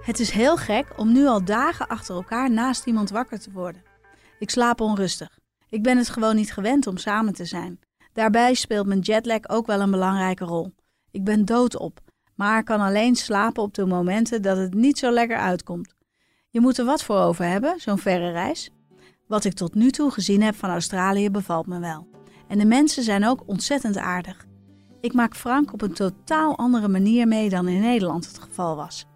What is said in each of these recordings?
Het is heel gek om nu al dagen achter elkaar naast iemand wakker te worden. Ik slaap onrustig. Ik ben het gewoon niet gewend om samen te zijn. Daarbij speelt mijn jetlag ook wel een belangrijke rol. Ik ben doodop, maar kan alleen slapen op de momenten dat het niet zo lekker uitkomt. Je moet er wat voor over hebben, zo'n verre reis. Wat ik tot nu toe gezien heb van Australië bevalt me wel. En de mensen zijn ook ontzettend aardig. Ik maak Frank op een totaal andere manier mee dan in Nederland het geval was.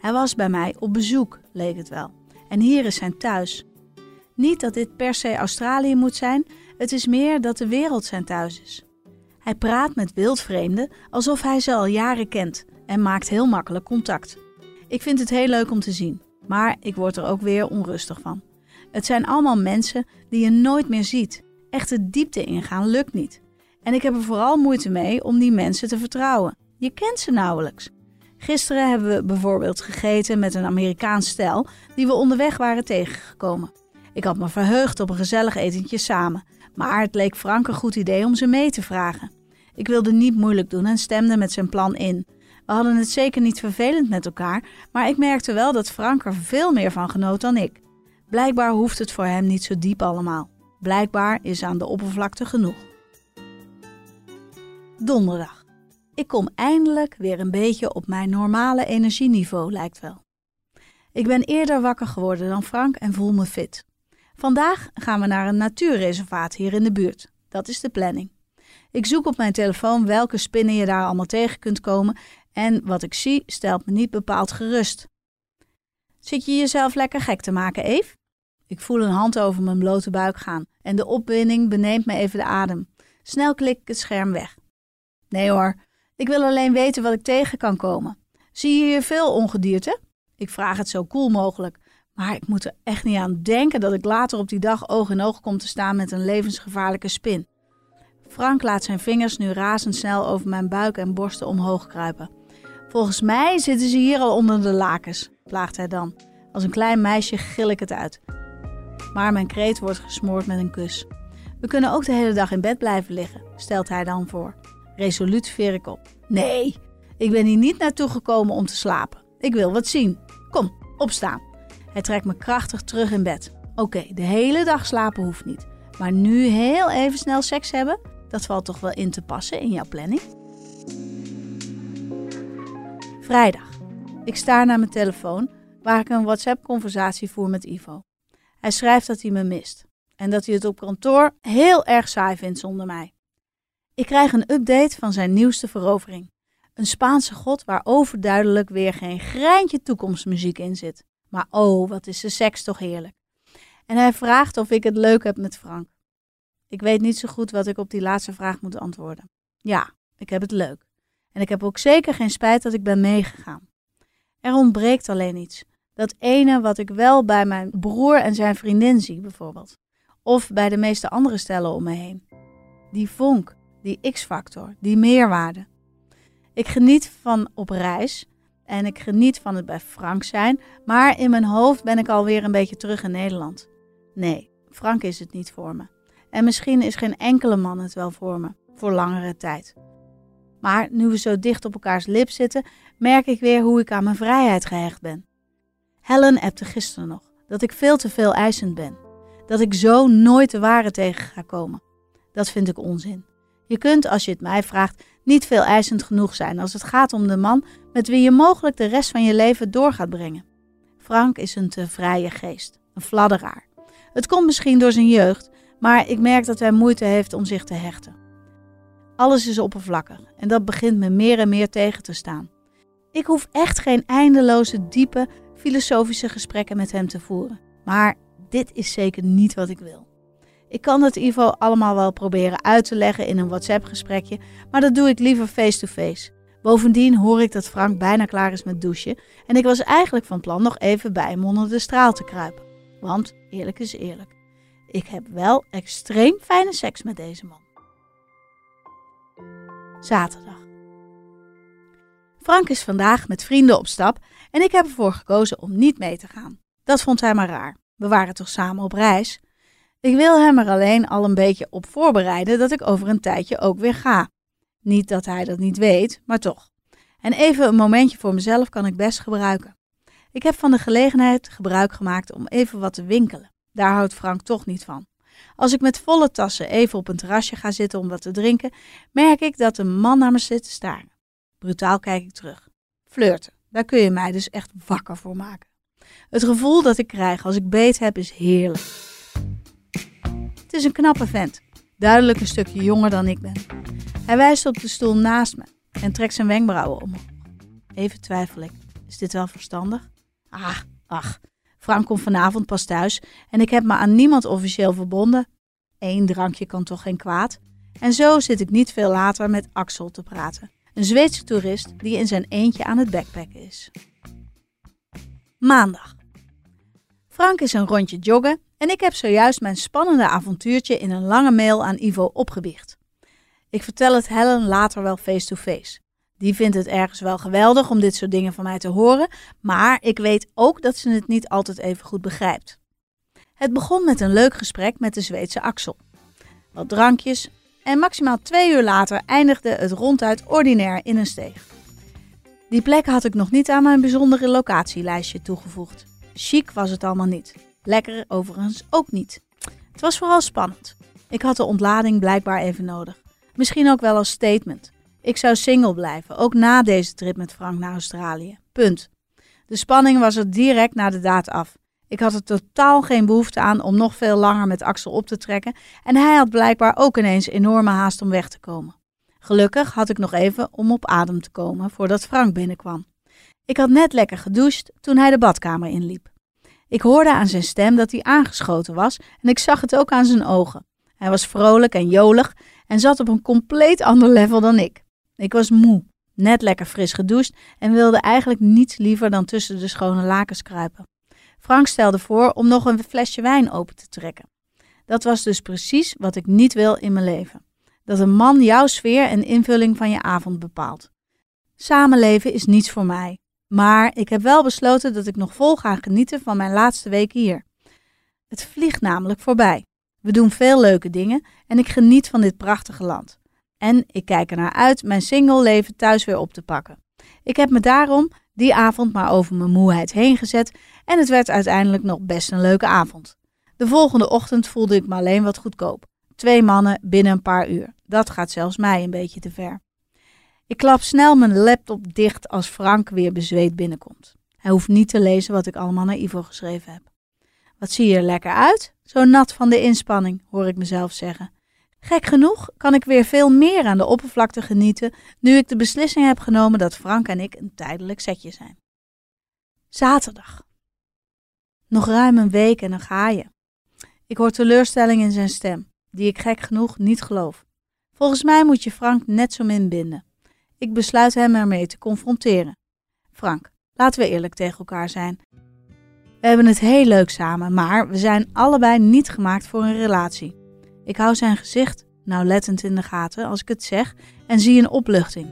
Hij was bij mij op bezoek, leek het wel. En hier is zijn thuis. Niet dat dit per se Australië moet zijn, het is meer dat de wereld zijn thuis is. Hij praat met wildvreemden alsof hij ze al jaren kent en maakt heel makkelijk contact. Ik vind het heel leuk om te zien, maar ik word er ook weer onrustig van. Het zijn allemaal mensen die je nooit meer ziet. Echt de diepte ingaan lukt niet. En ik heb er vooral moeite mee om die mensen te vertrouwen. Je kent ze nauwelijks. Gisteren hebben we bijvoorbeeld gegeten met een Amerikaans stel die we onderweg waren tegengekomen. Ik had me verheugd op een gezellig etentje samen, maar het leek Frank een goed idee om ze mee te vragen. Ik wilde niet moeilijk doen en stemde met zijn plan in. We hadden het zeker niet vervelend met elkaar, maar ik merkte wel dat Frank er veel meer van genoot dan ik. Blijkbaar hoeft het voor hem niet zo diep allemaal. Blijkbaar is aan de oppervlakte genoeg. Donderdag. Ik kom eindelijk weer een beetje op mijn normale energieniveau, lijkt wel. Ik ben eerder wakker geworden dan Frank en voel me fit. Vandaag gaan we naar een natuurreservaat hier in de buurt. Dat is de planning. Ik zoek op mijn telefoon welke spinnen je daar allemaal tegen kunt komen en wat ik zie stelt me niet bepaald gerust. Zit je jezelf lekker gek te maken, Eve? Ik voel een hand over mijn blote buik gaan en de opwinding beneemt me even de adem. Snel klik ik het scherm weg. Nee hoor, ik wil alleen weten wat ik tegen kan komen. Zie je hier veel ongedierte? Ik vraag het zo koel mogelijk, maar ik moet er echt niet aan denken dat ik later op die dag oog in oog kom te staan met een levensgevaarlijke spin. Frank laat zijn vingers nu razendsnel over mijn buik en borsten omhoog kruipen. Volgens mij zitten ze hier al onder de lakens, plaagt hij dan. Als een klein meisje gil ik het uit. Maar mijn kreet wordt gesmoord met een kus. We kunnen ook de hele dag in bed blijven liggen, stelt hij dan voor. Resoluut veer ik op. Nee, ik ben hier niet naartoe gekomen om te slapen. Ik wil wat zien. Kom, opstaan. Hij trekt me krachtig terug in bed. Oké, de hele dag slapen hoeft niet. Maar nu heel even snel seks hebben, dat valt toch wel in te passen in jouw planning? Vrijdag. Ik sta naar mijn telefoon waar ik een WhatsApp-conversatie voer met Ivo. Hij schrijft dat hij me mist en dat hij het op kantoor heel erg saai vindt zonder mij. Ik krijg een update van zijn nieuwste verovering. Een Spaanse god waar overduidelijk weer geen greintje toekomstmuziek in zit. Maar oh, wat is de seks toch heerlijk. En hij vraagt of ik het leuk heb met Frank. Ik weet niet zo goed wat ik op die laatste vraag moet antwoorden. Ja, ik heb het leuk. En ik heb ook zeker geen spijt dat ik ben meegegaan. Er ontbreekt alleen iets. Dat ene wat ik wel bij mijn broer en zijn vriendin zie, bijvoorbeeld. Of bij de meeste andere stellen om me heen. Die vonk, die X-factor, die meerwaarde. Ik geniet van op reis en ik geniet van het bij Frank zijn, maar in mijn hoofd ben ik alweer een beetje terug in Nederland. Nee, Frank is het niet voor me. En misschien is geen enkele man het wel voor me, voor langere tijd. Maar nu we zo dicht op elkaars lip zitten, merk ik weer hoe ik aan mijn vrijheid gehecht ben. Helen appte gisteren nog dat ik veel te veel eisend ben. Dat ik zo nooit de ware tegen ga komen. Dat vind ik onzin. Je kunt, als je het mij vraagt, niet veel eisend genoeg zijn als het gaat om de man met wie je mogelijk de rest van je leven door gaat brengen. Frank is een te vrije geest, een fladderaar. Het komt misschien door zijn jeugd, maar ik merk dat hij moeite heeft om zich te hechten. Alles is oppervlakkig en dat begint me meer en meer tegen te staan. Ik hoef echt geen eindeloze, diepe, filosofische gesprekken met hem te voeren. Maar dit is zeker niet wat ik wil. Ik kan het Ivo allemaal wel proberen uit te leggen in een WhatsApp-gesprekje, maar dat doe ik liever face-to-face. Bovendien hoor ik dat Frank bijna klaar is met douchen en ik was eigenlijk van plan nog even bij hem onder de straal te kruipen. Want eerlijk is eerlijk, ik heb wel extreem fijne seks met deze man. Zaterdag. Frank is vandaag met vrienden op stap en ik heb ervoor gekozen om niet mee te gaan. Dat vond hij maar raar. We waren toch samen op reis? Ik wil hem er alleen al een beetje op voorbereiden dat ik over een tijdje ook weer ga. Niet dat hij dat niet weet, maar toch. En even een momentje voor mezelf kan ik best gebruiken. Ik heb van de gelegenheid gebruik gemaakt om even wat te winkelen. Daar houdt Frank toch niet van. Als ik met volle tassen even op een terrasje ga zitten om wat te drinken, merk ik dat een man naar me zit te staren. Brutaal kijk ik terug. Flirten, daar kun je mij dus echt wakker voor maken. Het gevoel dat ik krijg als ik beet heb is heerlijk. Het is een knappe vent, duidelijk een stukje jonger dan ik ben. Hij wijst op de stoel naast me en trekt zijn wenkbrauwen omhoog. Even twijfel ik. Is dit wel verstandig? Ah, ach. Frank komt vanavond pas thuis en ik heb me aan niemand officieel verbonden. Eén drankje kan toch geen kwaad? En zo zit ik niet veel later met Axel te praten. Een Zweedse toerist die in zijn eentje aan het backpacken is. Maandag. Frank is een rondje joggen en ik heb zojuist mijn spannende avontuurtje in een lange mail aan Ivo opgebiecht. Ik vertel het Helen later wel face-to-face. Die vindt het ergens wel geweldig om dit soort dingen van mij te horen, maar ik weet ook dat ze het niet altijd even goed begrijpt. Het begon met een leuk gesprek met de Zweedse Axel. Wat drankjes en maximaal twee uur later eindigde het ronduit ordinair in een steeg. Die plek had ik nog niet aan mijn bijzondere locatielijstje toegevoegd. Chic was het allemaal niet. Lekker overigens ook niet. Het was vooral spannend. Ik had de ontlading blijkbaar even nodig. Misschien ook wel als statement. Ik zou single blijven, ook na deze trip met Frank naar Australië. Punt. De spanning was er direct na de daad af. Ik had er totaal geen behoefte aan om nog veel langer met Axel op te trekken en hij had blijkbaar ook ineens enorme haast om weg te komen. Gelukkig had ik nog even om op adem te komen voordat Frank binnenkwam. Ik had net lekker gedoucht toen hij de badkamer inliep. Ik hoorde aan zijn stem dat hij aangeschoten was en ik zag het ook aan zijn ogen. Hij was vrolijk en jolig en zat op een compleet ander level dan ik. Ik was moe, net lekker fris gedoucht en wilde eigenlijk niets liever dan tussen de schone lakens kruipen. Frank stelde voor om nog een flesje wijn open te trekken. Dat was dus precies wat ik niet wil in mijn leven. Dat een man jouw sfeer en invulling van je avond bepaalt. Samenleven is niets voor mij. Maar ik heb wel besloten dat ik nog vol ga genieten van mijn laatste weken hier. Het vliegt namelijk voorbij. We doen veel leuke dingen en ik geniet van dit prachtige land. En ik kijk ernaar uit mijn single leven thuis weer op te pakken. Ik heb me daarom die avond maar over mijn moeheid heen gezet en het werd uiteindelijk nog best een leuke avond. De volgende ochtend voelde ik me alleen wat goedkoop. Twee mannen binnen een paar uur. Dat gaat zelfs mij een beetje te ver. Ik klap snel mijn laptop dicht als Frank weer bezweet binnenkomt. Hij hoeft niet te lezen wat ik allemaal naar Ivo geschreven heb. Wat zie je er lekker uit? Zo nat van de inspanning, hoor ik mezelf zeggen. Gek genoeg kan ik weer veel meer aan de oppervlakte genieten nu ik de beslissing heb genomen dat Frank en ik een tijdelijk setje zijn. Zaterdag. Nog ruim een week en dan ga je. Ik hoor teleurstelling in zijn stem, die ik gek genoeg niet geloof. Volgens mij moet je Frank net zo min binden. Ik besluit hem ermee te confronteren. Frank, laten we eerlijk tegen elkaar zijn. We hebben het heel leuk samen, maar we zijn allebei niet gemaakt voor een relatie. Ik hou zijn gezicht nauwlettend in de gaten als ik het zeg en zie een opluchting.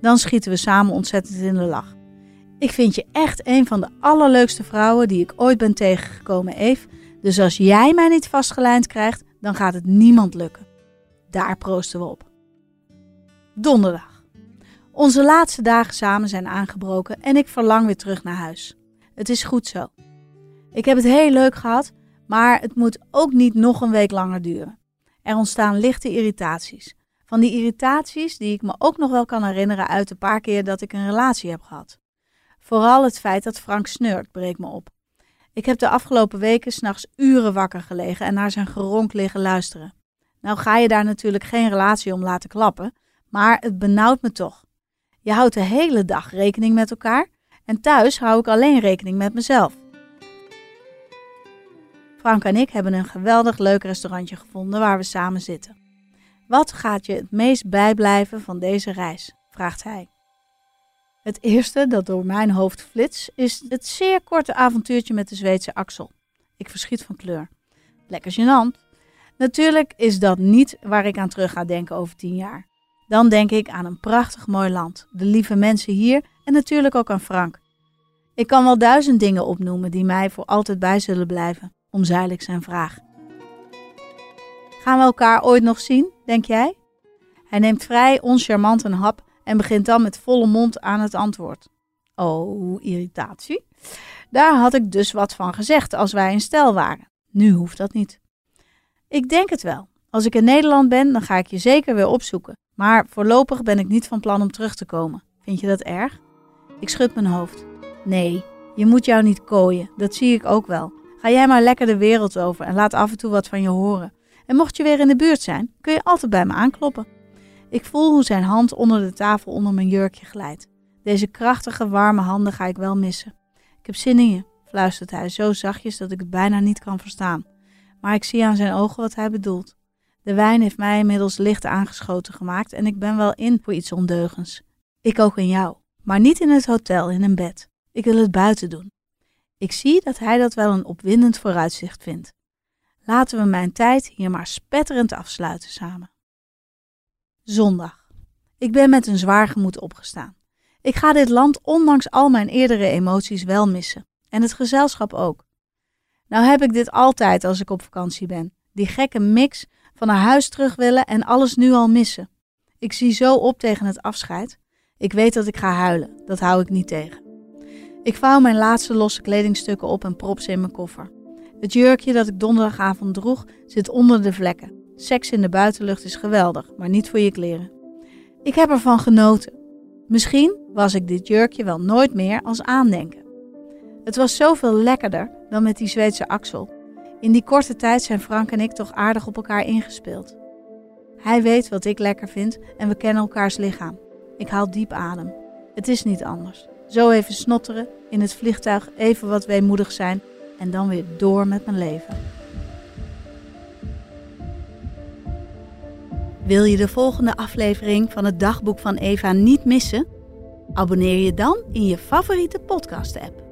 Dan schieten we samen ontzettend in de lach. Ik vind je echt een van de allerleukste vrouwen die ik ooit ben tegengekomen, Eve. Dus als jij mij niet vastgelijnd krijgt, dan gaat het niemand lukken. Daar proosten we op. Donderdag. Onze laatste dagen samen zijn aangebroken en ik verlang weer terug naar huis. Het is goed zo. Ik heb het heel leuk gehad, maar het moet ook niet nog een week langer duren. Er ontstaan lichte irritaties. Van die irritaties die ik me ook nog wel kan herinneren uit de paar keer dat ik een relatie heb gehad. Vooral het feit dat Frank snurkt breekt me op. Ik heb de afgelopen weken s'nachts uren wakker gelegen en naar zijn geronk liggen luisteren. Nou ga je daar natuurlijk geen relatie om laten klappen, maar het benauwt me toch. Je houdt de hele dag rekening met elkaar en thuis hou ik alleen rekening met mezelf. Frank en ik hebben een geweldig leuk restaurantje gevonden waar we samen zitten. Wat gaat je het meest bijblijven van deze reis? vraagt hij. Het eerste dat door mijn hoofd flits is het zeer korte avontuurtje met de Zweedse Axel. Ik verschiet van kleur. Lekker gênant. Natuurlijk is dat niet waar ik aan terug ga denken over tien jaar. Dan denk ik aan een prachtig mooi land, de lieve mensen hier en natuurlijk ook aan Frank. Ik kan wel duizend dingen opnoemen die mij voor altijd bij zullen blijven, omzeil zijn vraag. Gaan we elkaar ooit nog zien, denk jij? Hij neemt vrij oncharmant een hap en begint dan met volle mond aan het antwoord. Oh, irritatie. Daar had ik dus wat van gezegd als wij een stel waren. Nu hoeft dat niet. Ik denk het wel. Als ik in Nederland ben, dan ga ik je zeker weer opzoeken. Maar voorlopig ben ik niet van plan om terug te komen. Vind je dat erg? Ik schud mijn hoofd. Nee, je moet jou niet kooien. Dat zie ik ook wel. Ga jij maar lekker de wereld over en laat af en toe wat van je horen. En mocht je weer in de buurt zijn, kun je altijd bij me aankloppen. Ik voel hoe zijn hand onder de tafel onder mijn jurkje glijdt. Deze krachtige, warme handen ga ik wel missen. Ik heb zin in je, fluistert hij zo zachtjes dat ik het bijna niet kan verstaan. Maar ik zie aan zijn ogen wat hij bedoelt. De wijn heeft mij inmiddels licht aangeschoten gemaakt en ik ben wel in voor iets ondeugens. Ik ook in jou, maar niet in het hotel in een bed. Ik wil het buiten doen. Ik zie dat hij dat wel een opwindend vooruitzicht vindt. Laten we mijn tijd hier maar spetterend afsluiten samen. Zondag. Ik ben met een zwaar gemoed opgestaan. Ik ga dit land ondanks al mijn eerdere emoties wel missen. En het gezelschap ook. Nou heb ik dit altijd als ik op vakantie ben. Die gekke mix van naar huis terug willen en alles nu al missen. Ik zie zo op tegen het afscheid. Ik weet dat ik ga huilen. Dat hou ik niet tegen. Ik vouw mijn laatste losse kledingstukken op en prop ze in mijn koffer. Het jurkje dat ik donderdagavond droeg zit onder de vlekken. Seks in de buitenlucht is geweldig, maar niet voor je kleren. Ik heb ervan genoten. Misschien was ik dit jurkje wel nooit meer als aandenken. Het was zoveel lekkerder dan met die Zweedse Axel. In die korte tijd zijn Frank en ik toch aardig op elkaar ingespeeld. Hij weet wat ik lekker vind en we kennen elkaars lichaam. Ik haal diep adem. Het is niet anders. Zo even snotteren, in het vliegtuig even wat weemoedig zijn en dan weer door met mijn leven. Wil je de volgende aflevering van het dagboek van Eva niet missen? Abonneer je dan in je favoriete podcast-app.